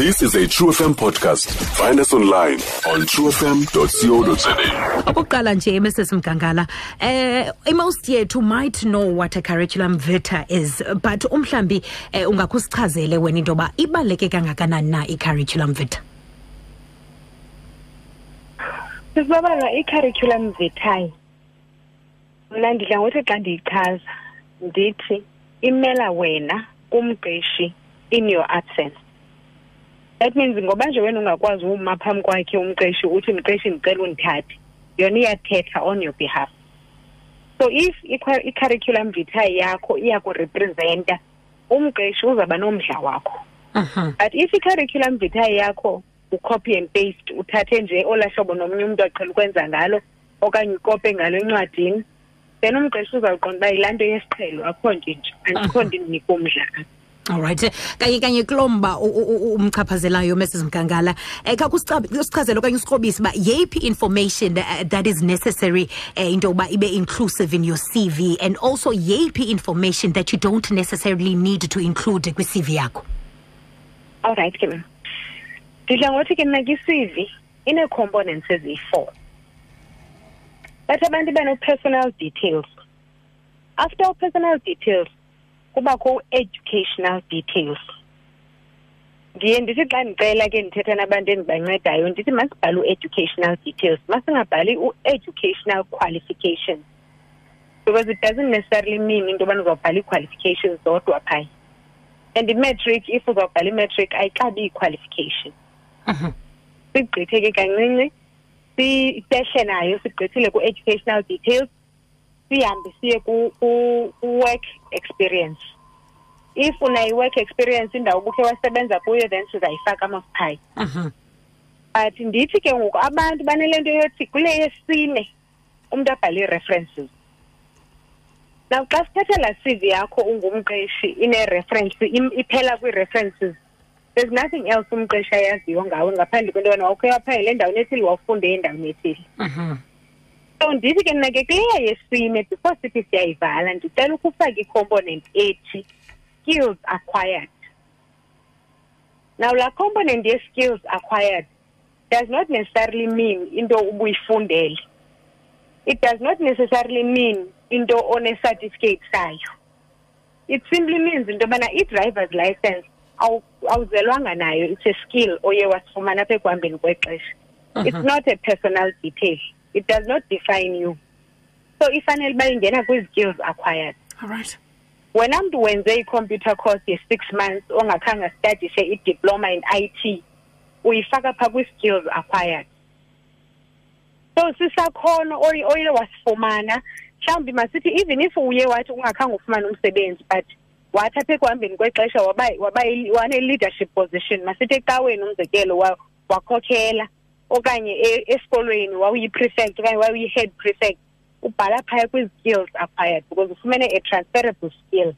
This is a True FM podcast. Find us online on truefm.co.za. okokuqala nje mrs mgangala eh most yethu might know what a curriculum vitae is but umhlambi eh, ungakhusichazele wena into yoba ibaluleke kangakanani na i-curriculum vitae sisibabala i-curriculum vitae mna ndidla ngothi xa ndiyichaza ndithi imela wena kumqeshi in your absence that means ngoba nje wena ungakwazi uma phambi kwakhe umqeshi uthi mqeshi ndicela undithathe. Yona iyathetha on your behalf. So if i- i-curriculum vitae yakho iyakurepresenta umqeshi uzawuba nomdla wakho. Mhm. but if i-curriculum vitae yakho ucopy and paste uthathe nje olaa hlobo nomnye umntu aqhela ukwenza ngalo okanye ukope ngalo encwadini then umqeshi uzawuqonda uba yilaa nto yesiqhelo akho nto nje andikho nto indinika umdla alright Eh, kanye kanye kulomba umchaphazelayo mrs. Mgangala. Um kha kusichazele okanye usikrobise uba yeyiphi information uh, that is necessary um into yokuba ibe inclusive in your cv and also yeyiphi information that you don't necessarily need to include kwi-cv yakho? Allright ke mna ndidla ngothi ke mna kwi-cv inee-components eziyi-four. Bathi abantu bano-personal details. After u-personal details kubakho u-educational details. Ndiye ndithi xa ndicela ke ndithetha nabantu endibancedayo ndithi masibhale u-educational details masingabhali u-educational qualifications. Because it doesn't necessarily mean into yobana uzawubhala ii-qualifications zodwa phaya. And i-matric if uzawubhala i-matric ayixabi ii-qualification Mhm. sigqithe ke kancinci sitehle nayo sigqithile ku-educational details sihambe siye ku- ku- ku-work experience if unayo i-work experience indawo ubukhe wasebenza kuyo then sizayifaka masiphaya Mhm. but ndithi ke ngoku abantu banale nto yothi kule yesine umntu abhale ii-references now xa sithetha laa cv yakho ungumqeshi ine-reference im- iphela kwii-references there's nothing else umqeshi ayaziyo ngawe ngaphandle kwento yobana wawukhe waphangela endaweni ethile wawufunde endaweni ethile Mhm. So ndithi ke mna ke kuleya yesine before sithi siyayivala ndicela ukufaka i-component ethi skills acquired. Now laa component ye-skills acquired does not necessarily mean into ubuyifundele it does not necessarily mean into one-certificate sayo. It simply means into yobana i-driver's license awu- awuzelwanga nayo it's a skill oye wasifumana apha ekuhambeni kwexesha. It's not a personal detail it does not define you. So ifanele uba ingena kwi-skills acquired. Alright wena mntu wenze i-computer course ye-six months ongakhange astadishe i-diploma in IT uyifaka phaa kwi-skills acquired. So sisakhono oye wasifumana. Mhlawumbi masithi even if uye wathi ungakhange ufumane umsebenzi but wathi apha ekuhambeni kwexesha wane-leadership position masithi ecaweni umzekelo wa- wakhokhela okanye esikolweni wawuyi-prefect okanye wawuyi-head prefect ubhala phaya kwi-skills acquired because ufumene a transferable skill.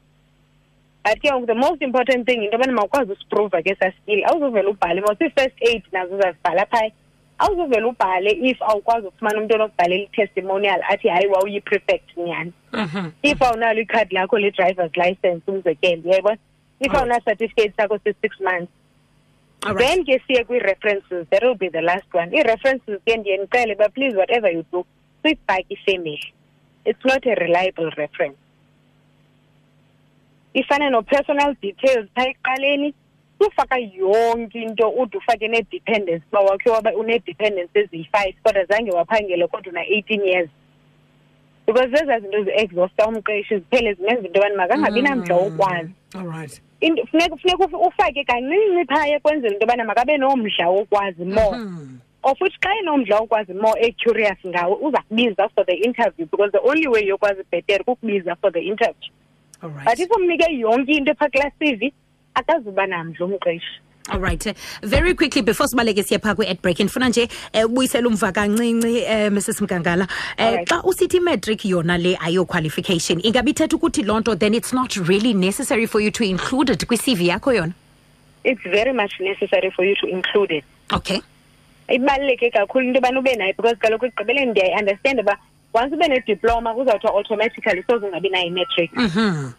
But ke ngoku the most important thing into yobana mawukwazi usiprova ke saa skill awuzuvele ubhale. Mawusii-first aid nazo uzazibhala phaya. Awuzuvele ubhale if awukwazi ufumana umntu onokubhalela i-testimonial athi hayi wawuyi-prefect nyhani? Mhm. if awunalo ikhadi lakho le-driver's license umzekelo uyayibona? If awuna-certificate sakho se-six months alright then ke siye kwii-references that will be the last one. Ii-references ke ndiye ndicele but please whatever you do suyifake ifemeli it's not a reliable reference. Ifana no-personal details phaa ekuqaleni sufaka yonke into ude ufake nee-dependence uba wakhe waba une-dependence eziyi-five kodwa zange waphangele kodwa una-eighteen years. Because zezaa zinto zi-exhausta umqeshi ziphele zimenza into yobani makangabi namdla wokwazi. Alright into funeka funeka uf- ufake kancinci phaya kwenzela into yobana makabe nomdla wokwazi more. Mhm. of which xa enomdla wokwazi more e-curious ngawe uza kubiza for the interview because the only way yokwazi bhetere kukubiza for the interview. But alright if umnike yonke into phaa kulaa cv akazuba namdla umqeshi. Alright right. Very quickly before sibaleke siye phaa kwi-ad break ndifuna nje ubuyisele ubuyisela umva kancinci um mrs mgangala. Um xa usithi imatric yona le ayo qualification ingabe ithetha ukuthi loo nto then it's not really necessary for you to include it kwi-cv yakho yona? It's very much necessary for you to include it. Okay. Ibaluleke kakhulu into yobana ube nayo because kaloku ekugqibeleni ndiyayiunderstand uba once ube nediploma kuzawuthiwa automatically soze ungabi nayo imatric. Mhm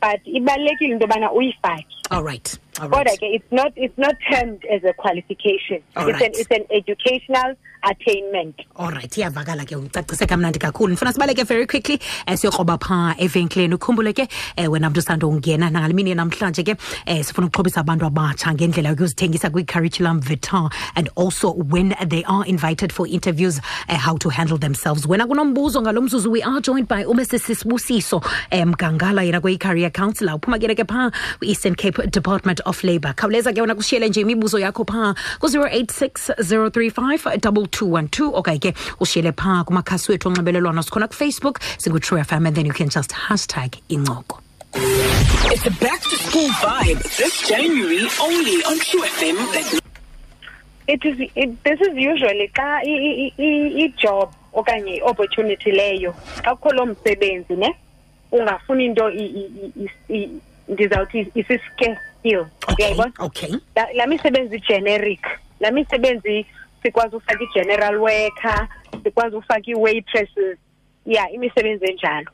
but ibalulekile into yobana uyifake. Alright All right. kodwa ke it's not it's not termed as a qualification. All it's right. an it's an educational attainment. Alright iyavakala ke ucacise kamnandi kakhulu. Ndifuna sibaleke very quickly eh, siyokroba phaa evenkileni ukhumbule ke eh, wena mntu usanda ungena nangale mini namhlanje ke eh, sifuna ukuxhobisa abantu abatsha ngendlela yokuzithengisa kwi-curriculum vitae and also when they are invited for interviews eh, how to handle themselves. Wena kunombuzo ngalo mzuzu we are joined by umesisisibusiso eh, mgangala yena kweyi-career councillor uphuma ke ke phaa kwi-eastern cape department of labour khawuleza ke wona kushiyele nje imibuzo yakho phaa ku-086 035 2212 okanye ke ushiyele phaa kumakhasi wethu onxibelelwano sikhona kufacebook singu-true fm and then you can just hashtag incoko It's a back to school vibe this January only on True FM. It is it, this is usually xa i- i- i- i-job okanye i-opportunity leyo xa kukho loo msebenzi ne ungafuni into i- i- i- i- ndizawuthi isi-scarce skill okay uyayibona? okay. La- laa misebenzi generic. Laa misebenzi sikwazi ufaka i-general worker sikwazi ufaka ii-waitresses ya imisebenzi enjalo.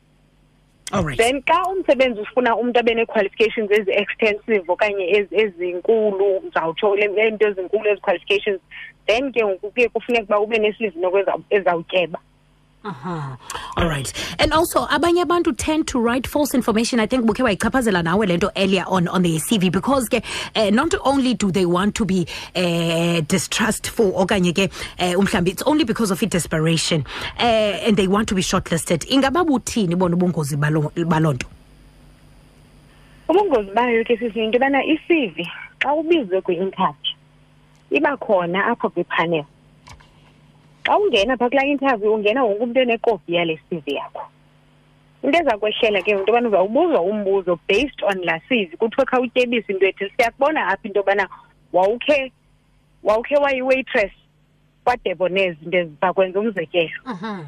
Alright then xa umsebenzi ufuna umntu abe nee-qualifications ezi-extensive okanye ezi- ezinkulu ndizawutsho le le nto ezinkulu ezi-qualifications then ke ngoku kuye kufuneka uba ube nesivuno ezawutyeba. Aha. All right. And also, abanye abantu tend to write false information. I think bukhe wayichaphazela nawe lento earlier on on the CV because ke uh, not only do they want to be uh, distrustful okanye ke uh, umhlambi it's only because of i-desperation uh, and they want to be shortlisted. Ingaba buthini bona ubungozi baloo nto? ubungozi bayo ke sisi into yobana i-cv xa ubizwe kwi-interview iba khona apho kwipanel xa ungena phaa kulaa interview ungena wonke umntu enekopi yale cv yakho. Into eza kwehlela ke into yobana uzawubuzwa umbuzo based on laa cv kuthiwe khawutyebisa into ethi siyakubona apha into yobana wawukhe wawukhe wayi-waitress kwadebonez into ezibakwenza umzekelo. Mhm.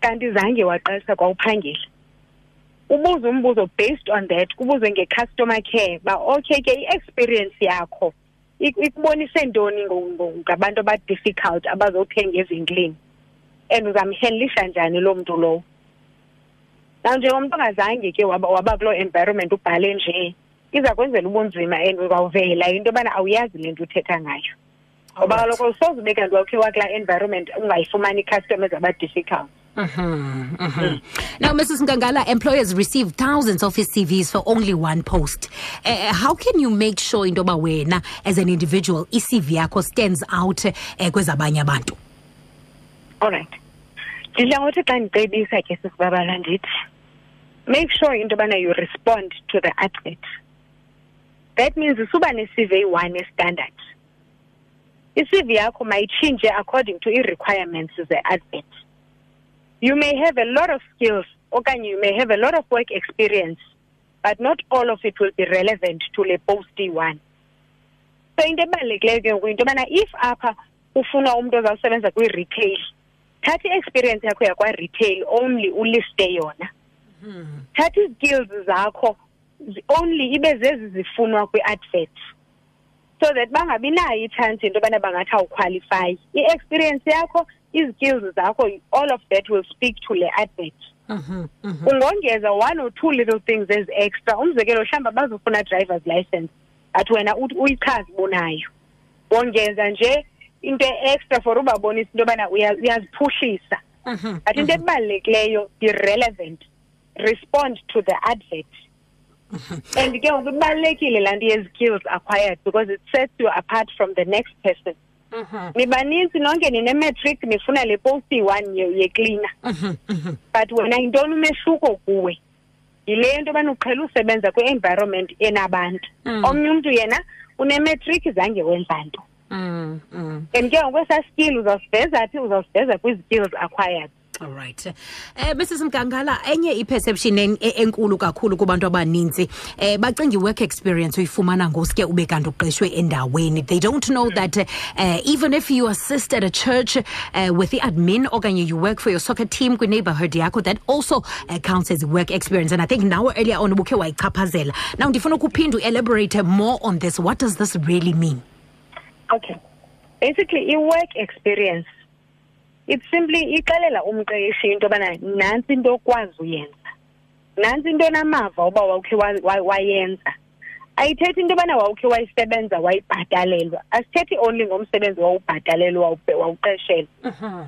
kanti zange waqalisa kwawuphangela. Ubuze umbuzo based on that kubuzwe nge-customer care ba okay ke i-experience yakho ik- ikubonise ntoni ngo- ngo- ngabantu aba-difficult abazothenga evenkileni and uzamhendlisha njani loo mntu lowo na njengomntu ongazange ke waba, waba kuloo environment ubhale nje iza kwenzela ubunzima and uzawuvela into yobana awuyazi le nto uthetha ngayo. Ngoba Alright. kaloku soze ube kanti wakhe wakulaa environment ungayifumani customers aba-difficult Mhm, mhm. Now, Mrs. Ngangala, employers receive thousands of CVs for only one post. Uh, how can you make sure into yoba wena as an individual i-CV yakho stands out uh, kwezabanye abantu? alright ndidla ngothi xa ndicebisa ke sisibabala ndithi make sure into yobana you respond to the advert that means isuba ne-cv one standard. i-cv yakho mayitshintshe according to ii-requirements ze-advert you may have a lot of skills okanye you may have a lot of work experience but not all of it will be relevant to le post one. So into ebalulekileyo ke ngoku into yobana if apha ufuna umntu ozawusebenza kwi-retail thatha i-experience yakho yakwa-retail only uliste yona. Thatha izikills zakho only ibe zezi zifunwa kwi-advert so that bangabi nayo itshansi into yobana bangathi awukhwalifyi i-experience yakho izikills zakho all of that will speak to le advert. Mhm, mhm. ungongeza one or two little things ezi extra. Umzekelo mhlawumbi bazofuna driver's license but wena uyichazi bonayo wongeza nje into extra for ubabonisa into yobana uya- uyaziphuhlisa. Mhm, but into ebalulekileyo be relevant. Respond to the advert. And ke ngoku ibalulekile laa nto ye-skills acquired because it sets you apart from the next person mhm, nibanintsi nonke ninemetric nifuna le post iyi-one ye- yeklina mhm, mhm. but wena yintoni umehluko kuwe? Yile nto yobana uqhela usebenza kwi-environment enabantu. Mm. omnye umntu yena unemetric zange wenza nto. Mm, mm. and ke ngokwesaa skill uzawusiveza phi? Uzawusiveza kwi-skills acquired All right. Eh Mrs Mgangala enye iperception en- enkulu kakhulu kubantu abaninzi eh bacinga work experience uyifumana ngosuke ube kanti uqeshwe endaweni. They don't know that uh, even if you assist at a church uh, with the admin okanye you work for your soccer team kwi neighborhood yakho that also uh, counts as work experience and I think now earlier on ubukhe wayichaphazela. Now ndifuna ukuphinda elaborate more on this. What does this really mean? okay basically i-work experience it's simply ixelela umqeshi into yobana nantsi into okwazi uyenza. Nantsi into enamava uba wawukhe wa- wa- wayenza. Ayithethi into yobana wawukhe wayisebenza wayibhatalelwa. Asithethi only ngomsebenzi wawubhatalelwa wawupe- wawuqeshelwa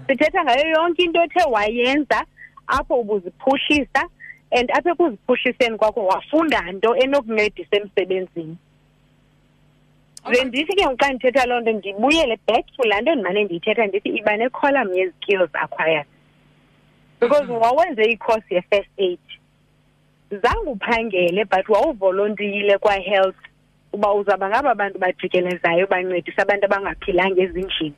sithetha ngayo yonke into othe wayenza apho ubuziphuhlisa and apha ekuziphuhliseni kwakho wafunda nto enokuncedisa emsebenzini. Ze ndithi ke xa ndithetha loo nto ndibuyele back to laa nto ndimane ndiyithetha ndithi iba necolumn ye-skills acquired. Because wawenze i-course ye-first aid. Zange uphangele but wawuvolontiyile kwa-health uba uzawuba ngaba bantu bajikelezayo bancedisa abantu abangaphilanga ezindlini.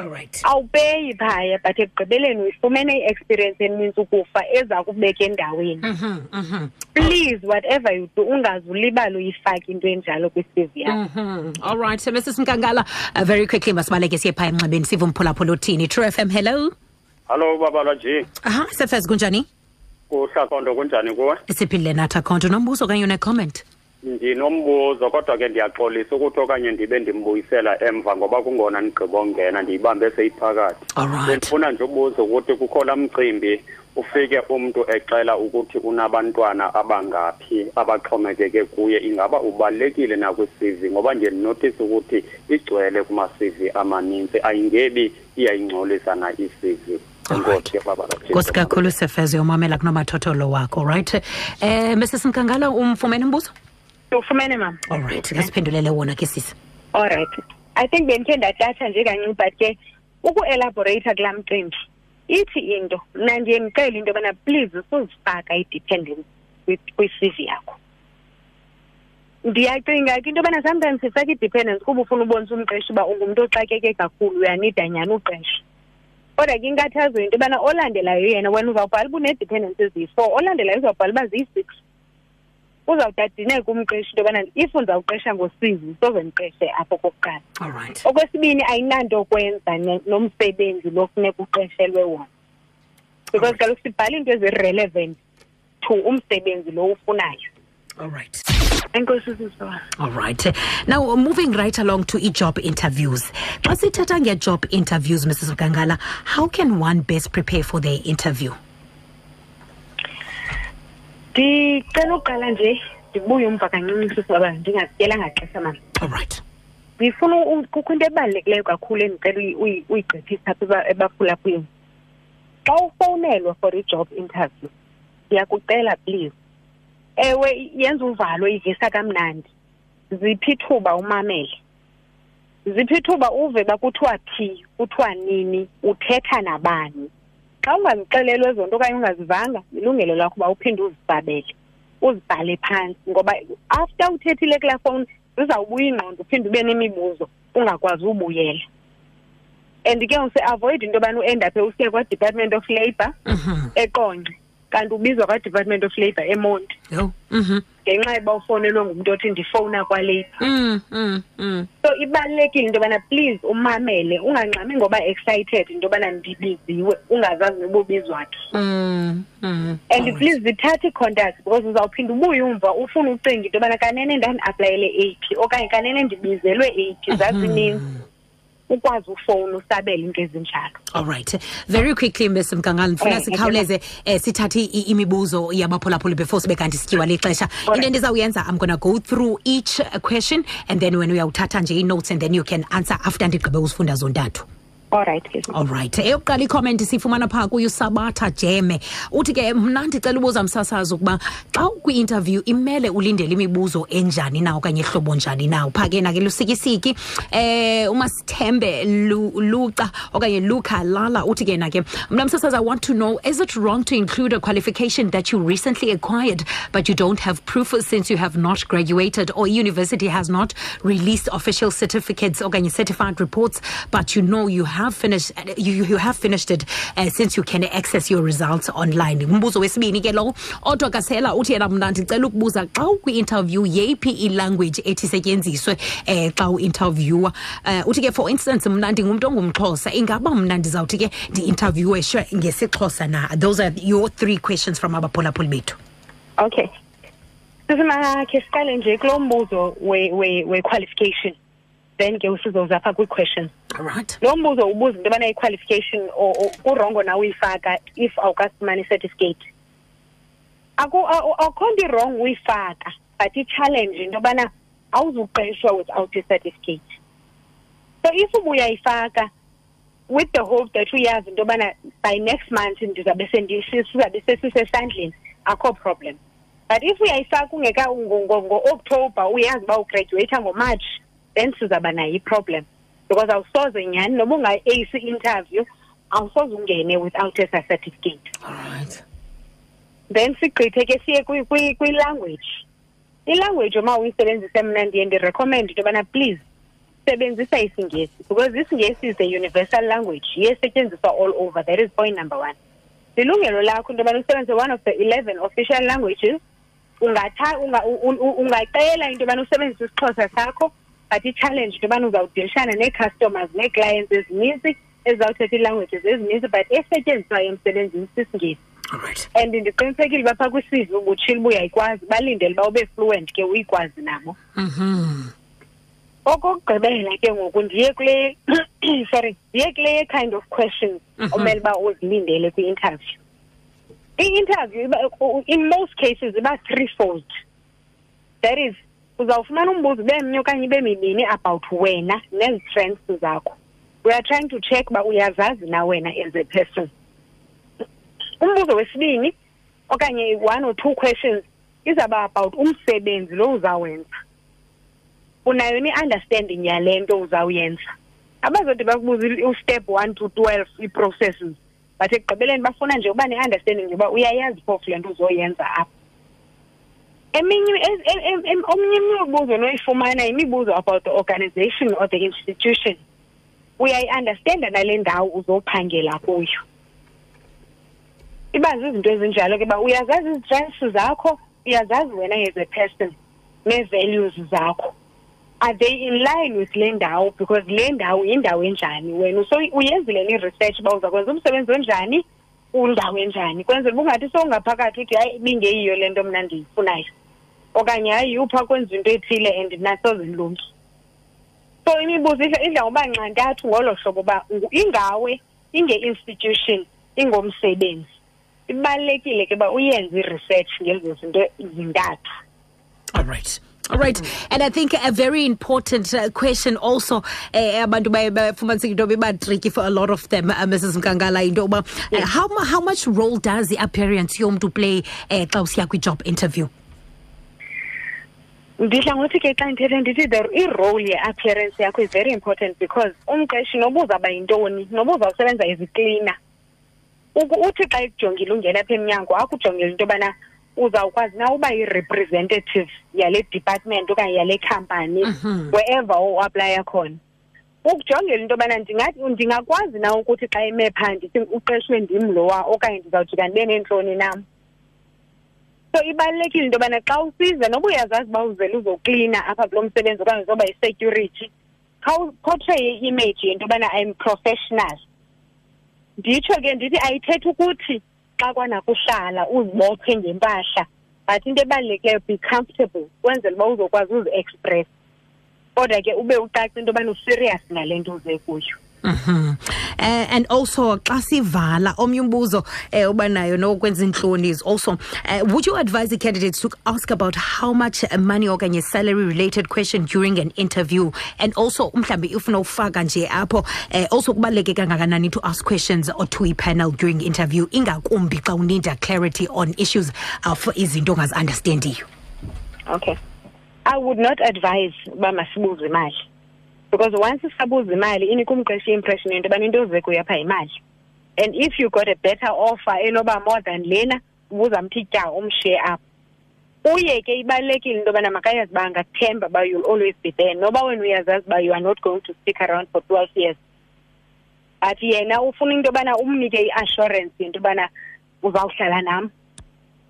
Alright awupeyi phaya but ekugqibeleni uyifumene i-experience enintsi ukufa eza kubeka endaweni. Mhm, mhm, please whatever you do ungaze ulibale uyifake into enjalo kwi-cv yakho. Mhm. alright so mrs mkangala uh, very quickly masibaleke siye phaya emnxebeni sive umphulaphula othini true f m hello? Hallo babalwa nje. aha sefez kunjani? Kuhlaqondo kunjani kuwe? siphilile nathi akhonto nombuzo okanye une-comment Ndinombuzo kodwa ke ndiyaxolisa ukuthi okanye ndibe ndimbuyisela emva ngoba kungona ndigqibongena ndiyibambe seyiphakathi. alright Bendifuna nje ubuza ukuthi kukho la mcimbi ufike umuntu exela ukuthi unabantwana abangaphi abaxhomekeke kuye ingaba ubalekile na kwi-CV ngoba nje ndinotice ukuthi igcwele kuma-CV amaninzi ayingebi iyayingcolisa na i-CV. Enkosi ke baba. nkosi kakhulu sefez uyomamela kunomathotholo wakho right eh mrs mkangala umfumene umbuzo ufumene mama. Alright kasiphendulele wona ke sisi alright i think bendikhe ndatatsha nje kancinci but ke uku-elaborata kulaa mcimbi. Ithi into mna ndiye ndicele into yobana please usuzifaka i-dependence kwi- kwi-cv yakho. Ndiyacinga ke into yobana sometimes sifake i-dependence kuba ufuna ubonisa umqeshi uba ungumntu oxakeke kakhulu uyanida nyhani uqesha kodwa ke inkathazo yinto yobana olandelayo yena wena uzawubhala uba une-dependence eziyi-four olandelayo uzawubhala uba ziyi-six. Uzawude adineke umqeshi into yobana if ndizawuqesha ngosizi soze ndiqeshe apho kokuqala. Alright okwesibini ayinanto kwenza ne- nomsebenzi lo funeka uqeshelwe wona. Because kaloku sibhala iinto ezi-relevant to umsebenzi lo ufunayo alright enkosi sisiwa alright now moving right along to i-job interviews. Xa sithetha nge-job interviews mrs mkangala how can one best prepare for their interview ndicela uqala nje ndibuye umva kancinci sisiwa ndingazityelanga xesha mani alright ndifuna u- kukho into ebalulekileyo kakhulu endicela uyi- uyi- uyigqithisa apha eba- ebaphulaphuleni xa ufowunelwa for i-job interview ndiyakucela please. Ewe i- yenza uvalo ivisa kamnandi. Ziphi ithuba umamele. Ziphi ithuba uve uba kuthiwa phi kuthiwa nini uthetha nabani. Xa ungazixelelwa ezo nto okanye ungazivanga ilungelo lakho uba uphinde uzibabele uzibhale phantsi ngoba after uthethile kulaa fowuni zizawubuya ingqondo uphinde ube nemibuzo ungakwazi ubuyela and ke use-avoid into yobana uendaphe usiye kwa-department of labour Mhm. Eqonce kanti ubizwa kwa-department of labour emonti Yho. Mhm. ngenxa yoba ufowunelwe ngumntu othi ndifowuna kwalabour Mm, mm, mm. so ibalulekile into yobana please umamele ungangxami ngoba excited into yobana ndibiziwe ungazazi noba ubizwa phi Mm, mm. and Alright. please zithathe i-contact because uzawuphinda ubuye umva ufune ucinga into yobana kanene ndandi-aplayele eyiphi okanye kanene ndibizelwe eyiphi zazininzi ukwazi ufowuna usabele into ezinjalo. Alright very quickly ms mkangala ndifuna Eh, sikhawuleze eh, sithathe imibuzo yabaphulaphuli before sibe kanti sityiwa lixesha into endizawuyenza i'm gonna go through each question and then wena uyawuthatha nje ii-notes and then you can answer after ndigqibe uzifunda zontathu alright ke alright eyokuqala icomment siyifumana phaa kuyo sabatha jeme. Uthi ke mna ndicela ubuza msasazi ukuba xa ukwi-interview imele ulindele imibuzo enjani na okanye hlobo njani na? Uphaa ke nake lusikisiki. Eh umasithembe Lu- luca okanye luca lala uthi ke nake mna msasazi i want to know is it wrong to include a qualification that you recently acquired but you don't have proof since you have not graduated or university has not released official certificates okanye certified reports but you know you have finished you, you have finished it uh, since you can access your results online. Umbuzo wesibini ke lowo odwa kasela uthi yena mna ndicela ukubuza xa ukwi-interview yeyiphi ilanguage ethi setyenziswe um xa uinterviewa um uthi ke for instance mna ndingumntu ongumxhosa ingaba mna ndizawuthi ke ndi-interviewe ngesixhosa na? Those are your three questions from abaphulaphuli bethu. Okay. Sisimakhe siqale nje kulo mbuzo we- we- we-qualification. Then ke usizoza apha alright lo mbuzo ubuza into yobana i-qualification kurongo na uyifaka if awukasifumani i-certificate. Akukho nto irong uyifaka but i-challenge into yobana awuzuqeshwa without a certificate so if ubuyayifaka with the hope that uyazi into yobana by next month ndizabe sizabe sesisesandleni akho problem. But if uyayifaka ungeka ngo-october uyazi uba ugraduata ngomarch then sizaba nayo i-problem because awusoze nyhani noba unga-ace i-interview awusoze ungene without a certificate. Alright. Then sigqithe ke siye kwi-language. Ilanguage uma uyisebenzise mna ndiye ndirecommend into yobana please sebenzisa isingesi because isingesi is a universal language. Iyesetyenziswa all over. That is point number one. Lilungelo lakho into yobana usebenzise one of the eleven official languages. Ungacela into yobana usebenzise isixhosa sakho. But i-challenge into yobana uzawudilishana nee-customers nee-clients ezininzi ezizawuthetha ii-languages ezininzi but esetyenziswayo emsebenzini sisingesi. Alright. And ndiqinisekile uba phaa kwisizi ubutshile uba uyayikwazi balindele uba ube fluent ke uyikwazi nabo. Mhm okokugqibela ke ngoku ndiye kule sorry ndiye kule kind of questions omele uba uzilindele kwi-interview. I-interview in most cases iba threefold. That is uzawufumana umbuzo ube mnye okanye ibe mibini about wena nezi-strengths zakho. We are trying to check uba uyazazi na wena as a person. Umbuzo wesibini okanye one or two questions izawuba about umsebenzi lo uzawenza unayo ni-understanding yale nto uzawuyenza. Abazode bakubuza i- ustep one to twelve ii-processes but ekugqibeleni bafuna nje uba ne-understanding yoba uyayazi phofu le nto uzoyenza apha. Eminye e- e- em- em- omnye imibuzo noyifumana yimibuzo about the organization or the institution. Uyayi-understanda nale ndawo uzophangela kuyo. Iba zizinto ezinjalo ke uba uyazazi izi-strengths zakho uyazazi wena as a person nee-values zakho. Are they in line with le ndawo? Because le ndawo yindawo enjani wena? So uyenzile ni-research uba uza kwenza umsebenzi onjani kwindawo enjani? Kwenzela uba ungathi sowungaphakathi uthi hayi ibingeyiyo le nto mna ndiyifunayo. Okanye hayi upha kwenza into ethile and nasoze ndilungi so imibuzo idla idla ngoba nxantathu ngolo hlobo uba ngu- ingawe inge-institution ingomsebenzi. Ibalulekile ke uba uyenze i-research ngezo zinto zintathu. All right. All right. And I think a very important uh, question also eh, abantu baye bafumaniseka into yoba iba-tricky for a lot of them uh, Mrs Mkangala into yoba uh, how, mu- how much role does the appearance yomntu play uh, xa usiya kwi-job interview? Ndidla ngothi ke xa ndithethe ndithi the i-role ye-appearance yakho is very important because umqeshi noba uzawuba yintoni noba uzawusebenza eziklina. Uthi xa ekujongile ungena apha emnyango akujongile into yobana uzawukwazi na uba yi-representative yale department okanye yale company wherever uaplaya khona. Ukujongela into yobana ndingathi ndingakwazi na ukuthi xa ime phaa ndithi uqeshwe ndim lowa okanye ndizawujika ndibe neentloni nam so ibalulekile into yobana xa usiza noba uyazazi uba uzele uzoklina apha kulo msebenzi okanye uzoba yi-security khawuportraye i-image yento yobana i'm professional. Nditsho ke ndithi ayithethi ukuthi xa kwanakuhlala uzibophe ngempahla but into ebalulekileyo be comfortable kwenzela uba uzokwazi uzi-express. Kodwa ke ube ucace into yobana userious ngale nto uze kuyo. Mhm. Uh, and also xa sivala omnye umbuzo eh uba nayo nokwenza intloni is also uh, would you advise the candidates to ask about how much uh, money okanye salary related question during an interview? And also mhlambi ufuna ufaka nje apho eh also kubaluleke kangakanani to ask questions or to i-panel during interview? Ingakumbi xa unida clarity on issues of izinto ongazi-understandiyo okay. I would not advise uba masibuze imali because once sabuza imali inika umqeshi impression yento yobana into oze kuyapha yimali. And if you got a better offer enoba more than lena ubuzamthi tya umshiye apho. Uye ke ibalulekile into yobana makayazi uba angathemba uba you'll always be there. Noba wena uyazazi uba you are not going to stick around for twelve years. But yena ufuna into yobana umnike i-assurance yento yobana uzawuhlala nam.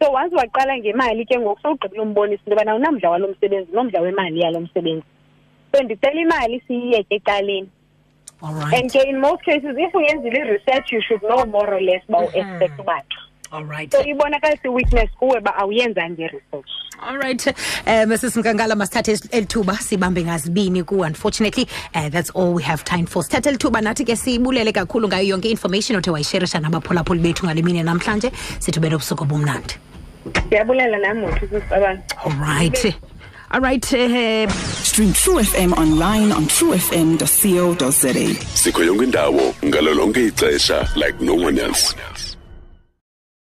So once waqala ngemali ke ngoku sowugqibile umbonisa into yobana unamdla walo msebenzi nomdla wemali yalo msebenzi so ndicela imali siyiyeke ecaleni and ke in most cases if uyenzile i-research you should know more or less uba u-expect right so ibonakalisa i-weakness kuwe uba awuyenzanga i-research All right. Uh, Mrs. Mkangala masithathe elithuba sibambe ngazibini ku unfortunately uh, that's all we have time for. Sithathe elithuba nathi ke sibulele kakhulu ngayo yonke information othe wayisherisha nabaphulaphuli bethu ngale mini namhlanje sithi ube nobusuku obumnandi. ndiyabulela nami mothi sisabana. All right. All right eh Stream True FM online on truefm.co.za. sikho yonke indawo ngalo ixesha like no one else